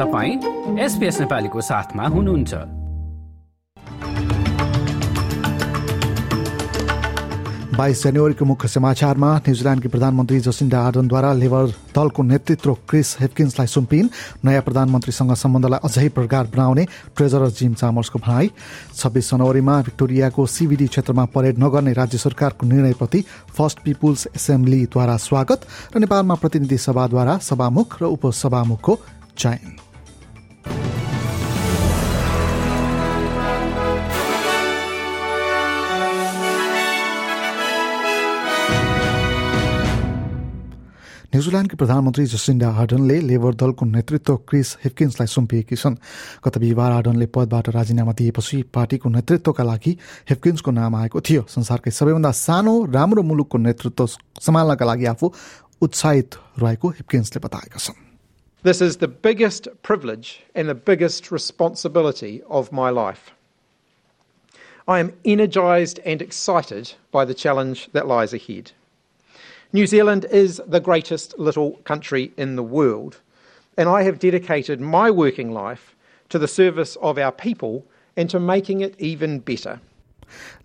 तपाईँ एसपिएस नेपालीको साथमा हुनुहुन्छ। बाइस जनवरीको मुख्य समाचारमा न्युजिल्यान्डकी प्रधानमन्त्री जसिन्डा आर्डनद्वारा लेबर दलको नेतृत्व क्रिस हेपकिन्सलाई सुम्पिन नयाँ प्रधानमन्त्रीसँग सम्बन्धलाई अझै प्रगार बनाउने ट्रेजरर जिम चामर्सको भनाई। छब्बिस जनवरीमा भिक्टोरियाको सिबिडी क्षेत्रमा परेड नगर्ने राज्य सरकारको निर्णयप्रति फर्स्ट पिपुल्स एसेम्ब्लीद्वारा स्वागत र नेपालमा प्रतिनिधि सभाद्वारा सभामुख र उपसभामुखको चयन। न्युजिल्यान्डकी प्रधानमन्त्री जसिन्डा हार्डनले लेबर दलको नेतृत्व क्रिस हिफकिन्सलाई सुम्पिएकी छन् गत बिहिबार हार्डनले पदबाट राजीनामा दिएपछि पार्टीको नेतृत्वका लागि हिफकिन्सको नाम आएको थियो संसारकै सबैभन्दा सानो राम्रो मुलुकको नेतृत्व सम्हाल्नका लागि आफू उत्साहित रहेको हिफकिन्सले बताएका छन् This is the biggest privilege and the biggest responsibility of my life. I am energised and excited by the challenge that lies ahead. New Zealand is the greatest little country in the world, and I have dedicated my working life to the service of our people and to making it even better.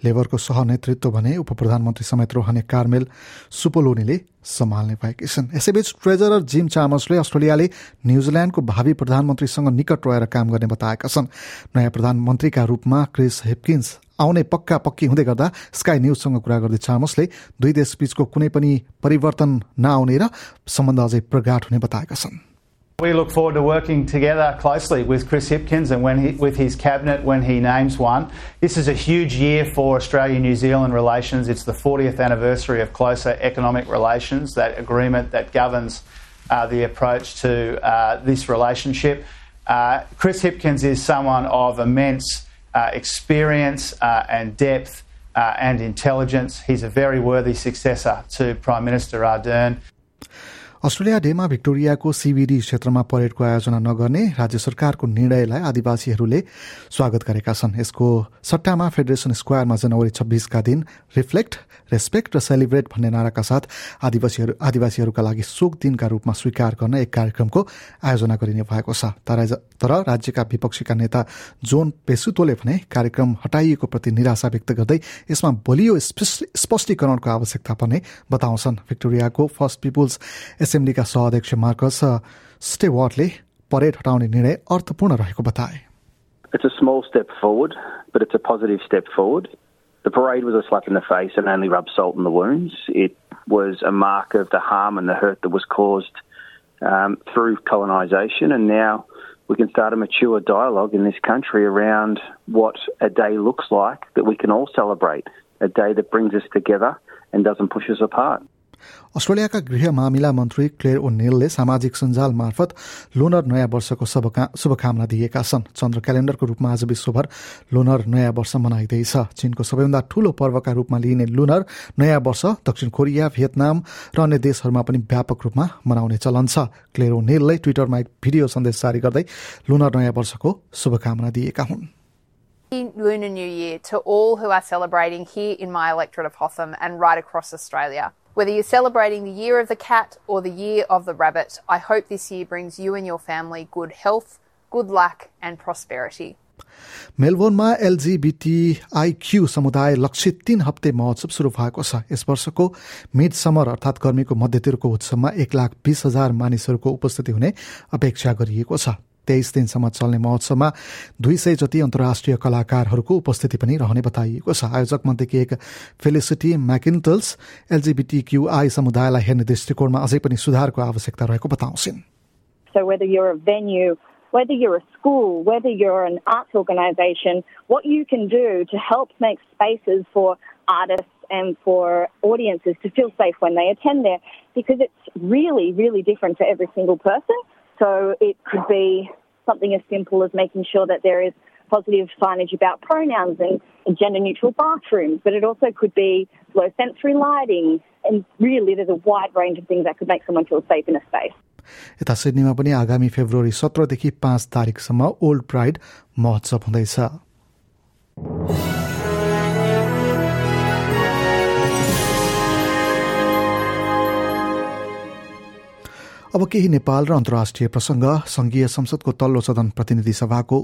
लेबरको सहनेतृत्व भने उप प्रधानमन्त्री समेत रहने Carmel सुपोलोनीले सम्हाल्ने भएकी छन्। यसैबीच treasurer gym चामसले अस्ट्रेलियाले न्युजिल्यान्डको भावी प्रधानमन्त्रीसँग निकट रहेर काम गर्ने बताएका छन्। नयाँ प्रधानमन्त्रीका रूपमा क्रिस हेपकिन्स आउने पक्का पक्की हुँदै गर्दा स्काई न्युजसँग कुरा गर्दै चामसले दुई देशबीचको कुनै पनि परिवर्तन नआउने र सम्बन्ध अझै प्रगाट हुने बताएका छन्। We look forward to working together closely with Chris Hipkins and when he, with his cabinet when he names one. This is a huge year for Australia New Zealand relations. It's the 40th anniversary of closer economic relations, that agreement that governs uh, the approach to uh, this relationship. Uh, Chris Hipkins is someone of immense uh, experience uh, and depth uh, and intelligence. He's a very worthy successor to Prime Minister Ardern. Australia डेमा भिक्टोरियाको CBD क्षेत्रमा परेडको आयोजना नगर्ने राज्य सरकारको निर्णयलाई आदिवासीहरूले स्वागत गरेका छन्। यसको सट्टामा फेडरेसन स्क्वायरमा जनवरी छब्बिसका दिन रिफ्लेक्ट रेस्पेक्ट र सेलिब्रेट भन्ने नाराका साथ आदिवासीहरू आदिवासीहरूका लागि शोक दिनका रूपमा स्वीकार गर्न एक कार्यक्रमको आयोजना गरिने भएको छ। तर राज्यका विपक्षीका नेता जोन पेसुतोले भने कार्यक्रम हटाइएको प्रति निराशा व्यक्त गर्दै यसमा बलियो स्पष्टीकरणको आवश्यकता पर्ने बताउँछन्। भिक्टोरियाको फर्स्ट पिपुल्स एसेम्ब्लीका सहअध्यक्ष मार्कस स्टेवार्टले परेड हटाउने निर्णय अर्थपूर्ण रहेको बताए It's a small step forward, but it's a positive step forward. The parade was a slap in the face and only rubbed salt in the wounds. It was a mark of the harm and the hurt that was caused um, through colonisation, and now we can start a mature dialogue in this country around what a day looks like that we can all celebrate, a day that brings us together and doesn't push us apart. अस्ट्रेलियाका गृह मामिला मन्त्री clear ओ नेलले सामाजिक सञ्जाल मार्फत loner नयाँ वर्षको शुभकामना दिएका छन्। चन्द्र क्यालेण्डरको रूपमा आज विश्वभर लोनर नयाँ वर्ष मनाइँदैछ। चीनको सबैभन्दा ठूलो पर्वका रूपमा लिइने लुनर नयाँ वर्ष दक्षिण कोरिया भियतनाम र अन्य देशहरूमा पनि व्यापक रूपमा मनाउने चलन छ। क्लेयर नेलले ट्विटरमा एक भिडियो सन्देश जारी गर्दै लुनर नयाँ वर्षको शुभकामना दिएका हुन्। Lunar New Year to all who are celebrating here in my electorate of Hotham and right across Australia. Whether you're celebrating the year of the cat or the year of the rabbit, I hope this year brings you and your family good health, good luck, and prosperity. मेलबोर्नमा एलजिबिटिआईक्यू समुदाय लक्षित तीन हप्ते महोत्सव सुरु भएको छ यस वर्षको mid summer अर्थात् गर्मीको मध्यतिरको उत्सवमा एक लाख बिस हजार मानिसहरूको उपस्थिति हुने अपेक्षा गरिएको छ तेइस दिनसम्म चल्ने महोत्सवमा दुई सय जति अन्तर्राष्ट्रिय कलाकारहरूको उपस्थिति पनि रहने बताइएको छ आयोजक मध्येकी एक फेलिसिटी म्याकिन्टल्स एलजिबिटिक्युआई समुदायलाई हेर्ने दृष्टिकोणमा अझै पनि सुधारको आवश्यकता रहेको बताउँछिन् So whether you're a venue, whether you're a school, whether you're an arts organisation, what you can do to help make spaces for artists and for audiences to feel safe when they attend there, because it's really, really different for every single person. So it could be something as simple as making sure that there is positive signage about pronouns and gender neutral bathrooms, but it also could be low sensory lighting. And really, there's a wide range of things that could make someone feel safe in a space. यता सिडनीमा पनि आगामी February सत्रदेखि पाँच तारिकसम्म old pride महोत्सव हुँदैछ अब केही नेपाल र अन्तर्राष्ट्रिय प्रसंग। संघीय संसदको तल्लो सदन प्रतिनिधि सभाको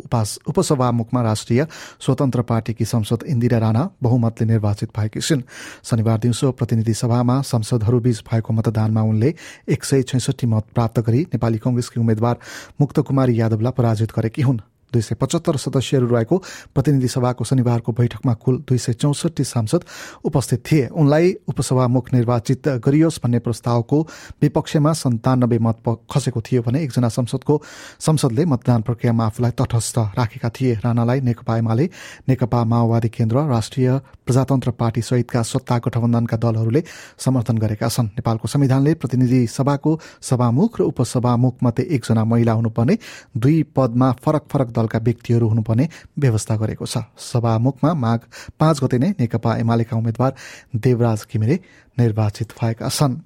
उपसभामुखमा राष्ट्रिय स्वतन्त्र पार्टीकी संसद इन्दिरा राणा बहुमतले निर्वाचित भएकी छिन्। शनिबार दिउँसो प्रतिनिधि सभामा संसदहरूबीच भएको मतदानमा उनले एक सय छैसठी मत प्राप्त गरी नेपाली कंग्रेसकी उम्मेद्वार मुक्त कुमारी यादवलाई पराजित गरेकी हुन्। दुई सय पचहत्तर सदस्यहरू रहेको प्रतिनिधि सभाको शनिबारको बैठकमा कुल दुई सय चौसठी सांसद उपस्थित थिए। उनलाई उपसभामुख निर्वाचित गरियोस् भन्ने प्रस्तावको विपक्षमा सन्तानब्बे मत खसेको थियो भने एकजना संसदको संसदले मतदान प्रक्रियामा आफूलाई तटस्थ राखेका थिए। राणालाई नेकपा एमाले नेकपा माओवादी केन्द्र राष्ट्रिय प्रजातन्त्र पार्टी सहितका सत्ता गठबन्धनका दलहरूले समर्थन गरेका छन्। नेपालको संविधानले प्रतिनिधि सभाको सभामुख र उपसभामुख मध्ये एकजना महिला हुनुपर्ने दुई पदमा फरक फरक दलका व्यक्तिहरू हुनुपर्ने व्यवस्था गरेको छ। सभामुखमा माघ पाँच गते नै नेकपा एमालेका उम्मेद्वार देवराज घिमिरे निर्वाचित भएका छन्।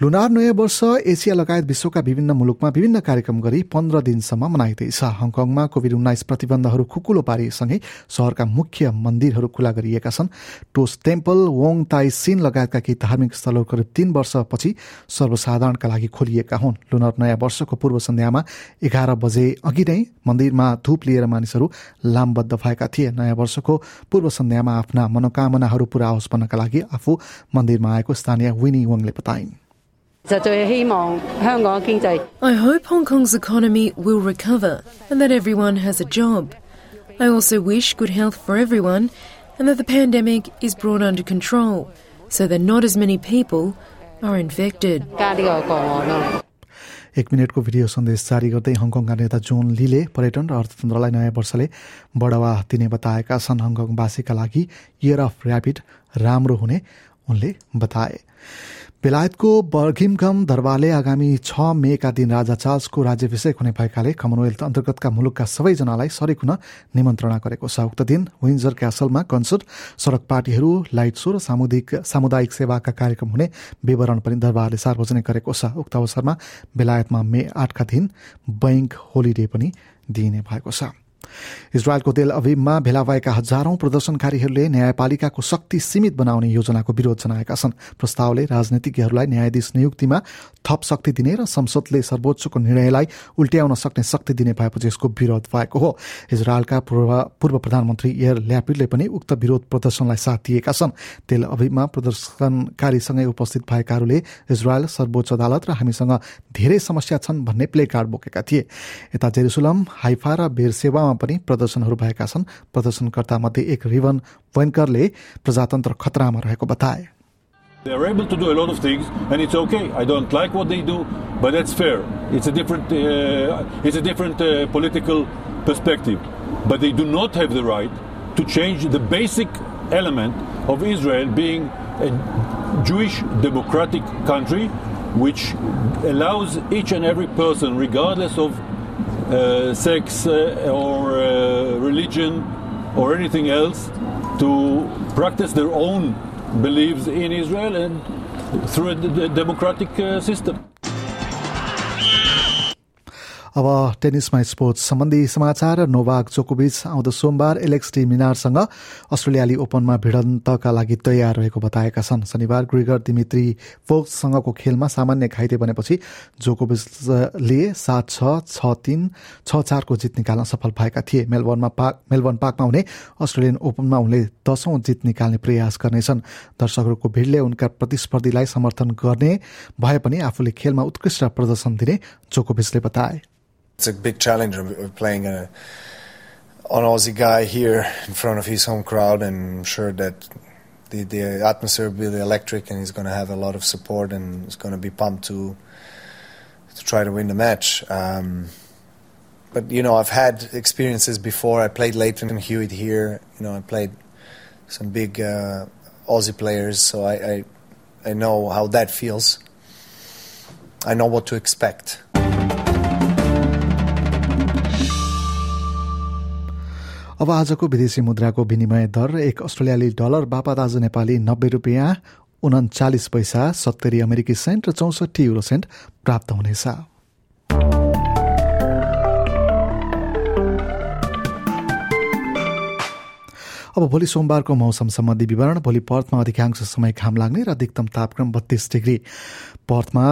लुनार नयाँ वर्ष एसिया लगायत विश्वका विभिन्न मुलुकमा विभिन्न कार्यक्रम गरी पन्ध्र दिनसम्म मनाइँदैछ। हङकङमा कोविड उन्नाइस प्रतिबन्धहरू खुकुलो पारिसँगै शहरका मुख्य मन्दिरहरू खुला गरिएका छन्। टोस टेम्पल वोङ ताई सिन लगायतका केही धार्मिक स्थलहरू करिब तीन वर्षपछि सर्वसाधारणका लागि खोलिएका हुन्। लुनार नयाँ वर्षको पूर्व सन्ध्यामा एघार बजे अघि नै मन्दिरमा धूप लिएर मानिसहरू लामबद्ध भएका थिए। नयाँ वर्षको पूर्व सन्ध्यामा आफ्ना मनोकामनाहरू पूरा होस् भन्नका लागि आफू मन्दिरमा आएको स्थानीय विनी वङले बताइन्। I hope Hong Kong's economy will recover and that everyone has a job. I also wish good health for everyone and that the pandemic is brought under control so that not as many people are infected. एक मिनटको video सन्देश जारी गर्दै हङकङका नेता John लीले पर्यटन र अर्थतन्त्रलाई नयाँ वर्षले बढावा दिने बताएका छन् हङकङवासीका लागि इयर अफ ऱ्यापिड राम्रो हुने उनले बताए बेलायतको बर्घिमगम दरबारले आगामी छ मेका दिन राजा चार्ल्सको राज्यभिषेक हुने भएकाले कमनवेल्थ अन्तर्गतका मुलुकका सबैजनालाई सरेक हुन निमन्त्रणा गरेको छ। उक्त दिन विन्जर क्यासलमा कन्सर्ट सड़क पार्टीहरू लाइट सो र सामुदायिक सामुदायिक सेवाका कार्यक्रम हुने विवरण पनि दरबारले सार्वजनिक गरेको छ। उक्त अवसरमा बेलायतमा मे आठका दिन बैङ्क होलिडे पनि दिइने भएको छ। इजरायलको तेल अभिममा भेला भएका हजारौं प्रदर्शनकारीहरूले न्यायपालिकाको शक्ति सीमित बनाउने योजनाको विरोध जनाएका छन्। प्रस्तावले राजनीतिज्ञहरूलाई न्यायाधीश नियुक्तिमा थप शक्ति दिने र संसदले सर्वोच्चको निर्णयलाई उल्ट्याउन सक्ने शक्ति दिने भएपछि यसको विरोध भएको हो। इजरायलका पूर्व पूर्व प्रधानमन्त्री एयर ल्यापिडले पनि उक्त विरोध प्रदर्शनलाई साथ दिएका छन्। तेल अभिममा प्रदर्शनकारीसँगै उपस्थित भएकाहरूले इजरायल सर्वोच्च अदालत र हामीसँग धेरै समस्या छन् भन्ने प्ले कार्ड बोकेका थिए। यता जेरुसलम हाइफा र बेरसेवामा पनि प्रदर्शनहरू भएका छन् प्रदर्शनकर्ता मध्ये एक रिवन वैनकरले प्रजातन्त्र खतरामा रहेको बताए They are able to do a lot of things, and it's okay. I don't like what they do, but that's fair. It's a different, uh, it's a different uh, political perspective. But they do not have the right to change the basic element of Israel being a Jewish democratic country, which allows each and every person, regardless of uh, sex uh, or uh, religion or anything else to practice their own beliefs in Israel and through a democratic uh, system. अब टेनिसमा sports सम्बन्धी समाचार नोभाक जोकोभिच आउँदो सोमबार Alex T मिनारसँग अस्ट्रेलियाली ओपनमा भिडन्तका लागि तयार रहेको बताएका छन्। शनिबार ग्रिगर दिमित्री फोक्ससँगको खेलमा सामान्य घाइते बनेपछि जोकोभिचले सात छ छ तिन छ चारको जित निकाल्न सफल भएका थिए। मेलबर्नमा पाक मेलबर्न पार्कमा हुने अस्ट्रेलियन ओपनमा उनले दशौं जित निकाल्ने प्रयास गर्नेछन्। दर्शकहरूको भिडले उनका प्रतिस्पर्धीलाई समर्थन गर्ने भए पनि आफूले खेलमा उत्कृष्ट प्रदर्शन दिने जोकोभिचले बताए। It's a big challenge of playing a, an Aussie guy here in front of his home crowd, and I'm sure that the, the atmosphere will be electric, and he's going to have a lot of support, and he's going to be pumped to to try to win the match. Um, but you know, I've had experiences before. I played Leighton and Hewitt here. You know, I played some big uh, Aussie players, so I, I I know how that feels. I know what to expect. अब आजको विदेशी मुद्राको विनिमय दर एक अस्ट्रेलियाली dollar बापत आज नेपाली नब्बे रुपियाँ उन्चालिस पैसा सत्तरी अमेरिकी सेन्ट र चौसठी युरो सेन्ट प्राप्त हुनेछ। अब भोलि सोमबारको मौसम सम्बन्धी विवरण भोलि पर्थमा अधिकांश समय घाम लाग्ने र अधिकतम तापक्रम बत्तीस डिग्री। पर्थमा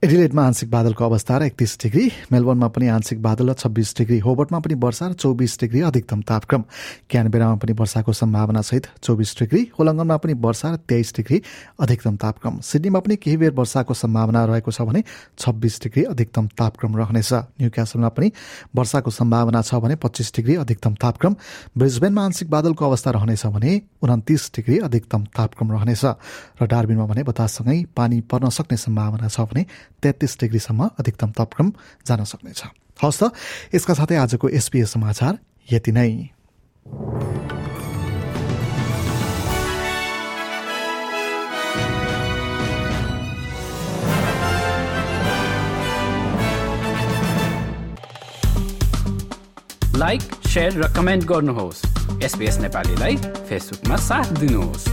एडिलेटमा आंशिक बादलको अवस्था र एकतिस डिग्री मेलबोर्नमा पनि आंशिक बादल र छब्बिस डिग्री होबर्टमा पनि वर्षा र चौबिस डिग्री अधिकतम तापक्रम। क्यानबेरामा पनि वर्षाको सम्भावना सहित चौबिस डिग्री होलङ्गनमा पनि वर्षा र तेइस डिग्री अधिकतम तापक्रम। सिडनीमा पनि केही बेर वर्षाको सम्भावना रहेको छ भने छब्बिस डिग्री अधिकतम तापक्रम रहनेछ। न्यू क्यासलमा पनि वर्षाको सम्भावना छ भने पच्चिस डिग्री अधिकतम तापक्रम। ब्रिजबेनमा आंशिक बादलको अवस्था रहनेछ भने उन्तिस डिग्री अधिकतम तापक्रम रहनेछ। र डार्बिनमा भने बताससँगै पानी पर्न सक्ने सम्भावना छ भने तेत्तिस डिग्रीसम्म अधिकतम तापक्रम जान सक्नेछ। हवस् त यसका साथै आजको एसपिएस समाचार यति नै। लाइक सेयर र कमेन्ट गर्नुहोस्। एसपिएस नेपालीलाई फेसबुकमा साथ दिनुहोस्।